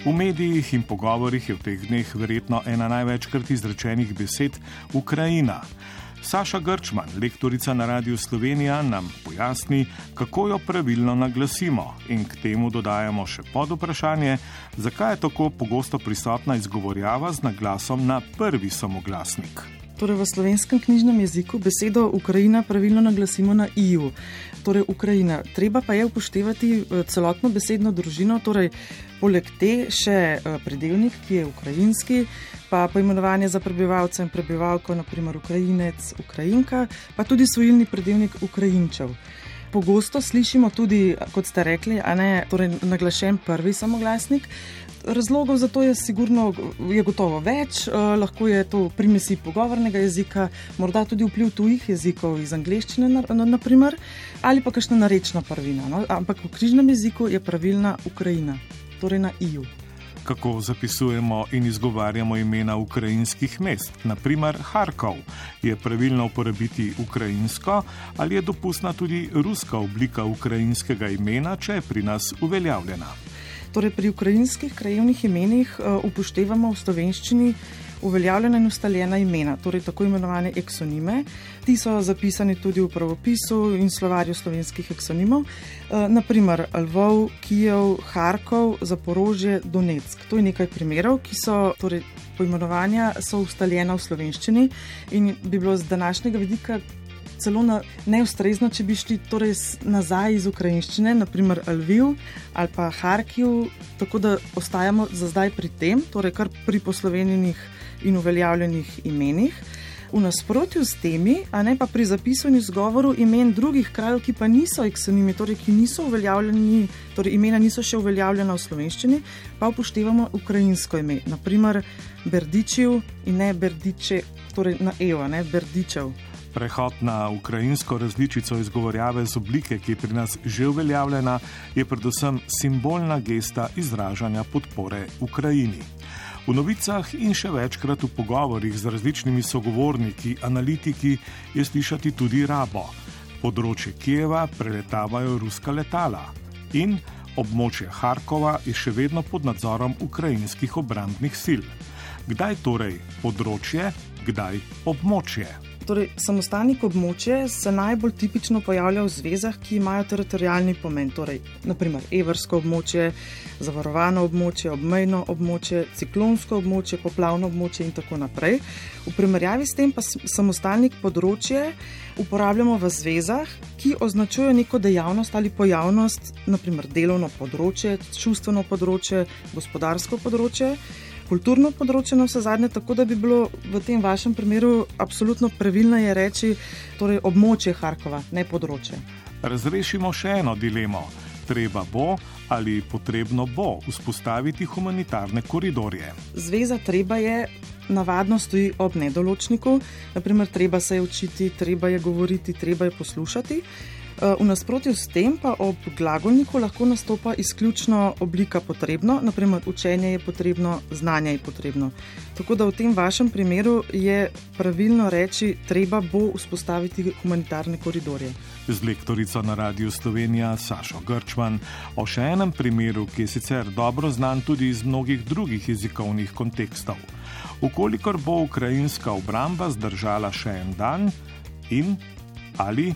V medijih in pogovorih je v teh dneh verjetno ena največkrat izrečenih besed Ukrajina. Saša Grčman, lektorica na Radiu Slovenija, nam pojasni, kako jo pravilno naglasimo in k temu dodajamo še pod vprašanje, zakaj je tako pogosto prisotna izgovorjava z naglasom na prvi samoglasnik. Torej, v slovenskem knjižnem jeziku besedo Ukrajina pravilno naglasimo na EU. Torej, Ukrajina. Treba pa je upoštevati eh, celotno besedno družino, torej poleg te še eh, predelnik, ki je ukrajinski, pa poimenovanje za prebivalce in prebivalko, naprimer Ukrajinec, Ukrajinka, pa tudi svojilni predelnik Ukrajinčev. Pogosto slišimo tudi, kot ste rekli, ne, torej naglašen prvi samoglasnik. Razlogov za to je, sigurno, je gotovo več, eh, lahko je to primesi pogovornega jezika, morda tudi vpliv tujih jezikov iz angleščine, naprimer, ali pa kakšna narečna prvina. No? Ampak v križnem jeziku je pravilna Ukrajina, torej na EU kako zapisujemo in izgovarjamo imena ukrajinskih mest. Naprimer, Harkov. Je pravilno uporabiti ukrajinsko ali je dopustna tudi ruska oblika ukrajinskega imena, če je pri nas uveljavljena? Torej, pri ukrajinskih krajevnih imenih uh, upoštevamo v slovenščini uveljavljena in ustaljena imena, torej tako imenovane eksonime. Ti so zapisani tudi v pravopisu in slovarju slovenskih eksonimov, e, naprimer Lvov, Kijev, Harkov, Zaporožje, Donetsk. To je nekaj primerov, ki so torej, poimenovanja so ustaljena v slovenščini in bi bilo z današnjega vidika. Celo na, neustrezno, če bi šli torej nazaj iz ukrajinščine, naprimer Lviv ali pa Harkiv, tako da ostajamo za zdaj pri tem, torej kar pri poslovenjenih in uveljavljenih imenih. V nasprotju s temi, a ne pa pri zapisu in izgovoru imen drugih krajev, ki pa niso eksonimi, torej ki niso uveljavljeni, torej imena niso še uveljavljena v slovenščini, pa upoštevamo ukrajinsko ime, naprimer Berdičev in ne Berdiče, torej na Evo, ne Berdičev. Prehod na ukrajinsko različico izgovorjave z oblike, ki je pri nas že uveljavljena, je predvsem simbolna gesta izražanja podpore Ukrajini. V novicah in še večkrat v pogovorih z različnimi sogovorniki, analitiki je slišati tudi rabo. Področje Kijeva preletavajo ruska letala in območje Harkova je še vedno pod nadzorom ukrajinskih obrambnih sil. Kdaj torej področje, kdaj območje? Torej, samostalnik območje se najbolj tipično pojavlja v zvezah, ki imajo teritorijalni pomen, torej naprimer evrsko območje, zavarovano območje, obmejno območje, ciklonsko območje, poplavno območje in tako naprej. V primerjavi s tem pa samostalnik področje uporabljamo v zvezah, ki označujejo neko dejavnost ali pojavnost, naprimer delovno področje, čustveno področje, gospodarsko področje kulturno področje, na vse zadnje, tako da bi bilo v tem vašem primeru absolutno pravilno je reči torej območje Harkova, ne področje. Razrešimo še eno dilemo. Treba bo ali potrebno bo vzpostaviti humanitarne koridorje. Zveza treba je. Navadno stoji ob nedoločniku, naprimer, treba se je učiti, treba je govoriti, treba je poslušati. Eh, v nasprotju s tem pa ob glagolniku lahko nastopa izključno oblika potrebno, naprimer učenje je potrebno, znanje je potrebno. Tako da v tem vašem primeru je pravilno reči, treba bo vzpostaviti humanitarne koridorje. Z lektorico na Radiu Slovenija Sašo Grčman o še enem primeru, ki je sicer dobro znan tudi iz mnogih drugih jezikovnih kontekstov. Ukolikor bo ukrajinska obramba zdržala še en dan in ali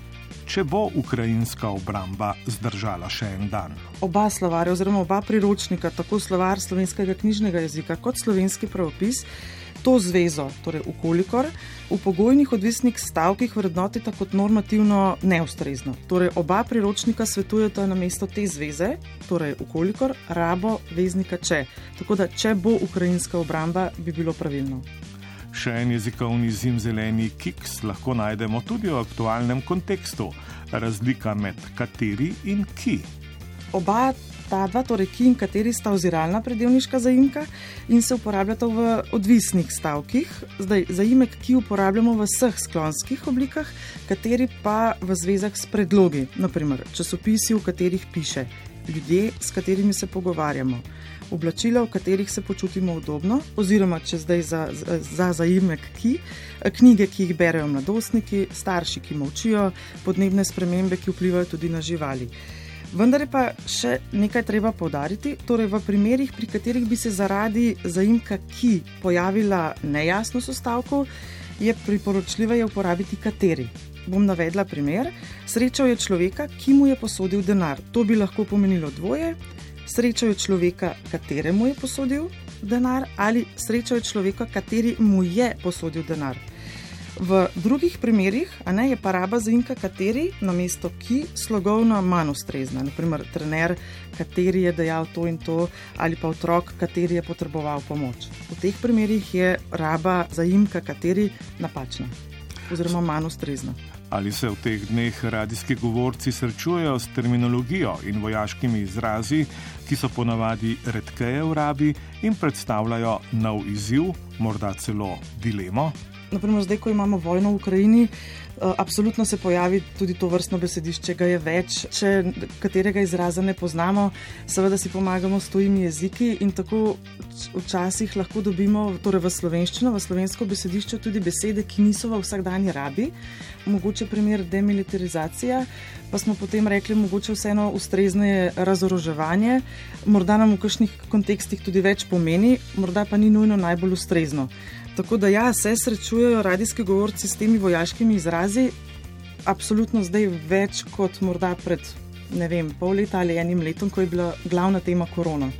če bo ukrajinska obramba zdržala še en dan. Oba slovarja, oziroma oba priročnika, tako slovar slovenskega knjižnega jezika kot slovenski pravopis, to zvezo, torej ukolikor v pogojnih odvisnih stavkih vrednotita kot normativno neustrezno. Torej oba priročnika svetujeta na mesto te zveze, torej ukolikor rabo veznika če. Tako da, če bo ukrajinska obramba, bi bilo pravilno. Še en jezikovni zimzeleni kiks lahko najdemo tudi v aktualnem kontekstu. Razlika med kateri in ki. Oba ta dva, torej ki in kateri, sta oziralna predelniška zaimka in se uporabljata v odvisnih stavkih. Zdaj, zaimek, ki uporabljamo v vseh sklonskih oblikah, kateri pa v zvezah s predlogi, naprimer časopisi, v katerih piše ljudje, s katerimi se pogovarjamo oblačila, v katerih se počutimo udobno, oziroma če zdaj za, za, za zaimek ki, knjige, ki jih berejo mladostniki, starši, ki molčijo, podnebne spremembe, ki vplivajo tudi na živali. Vendar je pa še nekaj treba povdariti. Torej, v primerih, pri katerih bi se zaradi zaimka ki pojavila nejasnost stavkov, je priporočljivo uporabiti kateri. Bom navedla primer. Srečal je človeka, ki mu je posodil denar. To bi lahko pomenilo dvoje. Srečal je človeka, kateremu je posodil denar, ali srečal je človeka, kateri mu je posodil denar. V drugih primerih ne, je pa raba zaimka, kateri na mesto ki slogovno manj ustrezna. Naprimer, trener, kateri je dejal to in to, ali pa otrok, kateri je potreboval pomoč. V teh primerih je raba zaimka, kateri napačna oziroma manj ustrezna. Ali se v teh dneh radijski govorci srečujejo s terminologijo in vojaškimi izrazi, ki so ponavadi redkeje v rabi in predstavljajo nov izziv, morda celo dilemo? naprimer, zdaj, ko imamo vojno v Ukrajini, eh, absolutno se pojavi tudi to vrstno besedišče, ga je več. Če katerega izraza ne poznamo, seveda si pomagamo s tujimi jeziki in tako včasih lahko dobimo torej v slovenščino, v slovensko besedišče tudi besede, ki niso v vsakdanji rabi. Mogoče primer demilitarizacija, pa smo potem rekli, mogoče vseeno ustrezneje razoroževanje, morda nam v kakšnih kontekstih tudi več pomeni, morda pa ni nujno najbolj ustrezno. Tako da ja, se srečujejo radijski govorci s temi vojaškimi izrazi, absolutno zdaj več kot morda pred ne vem, pol leta ali enim letom, ko je bila glavna tema korona.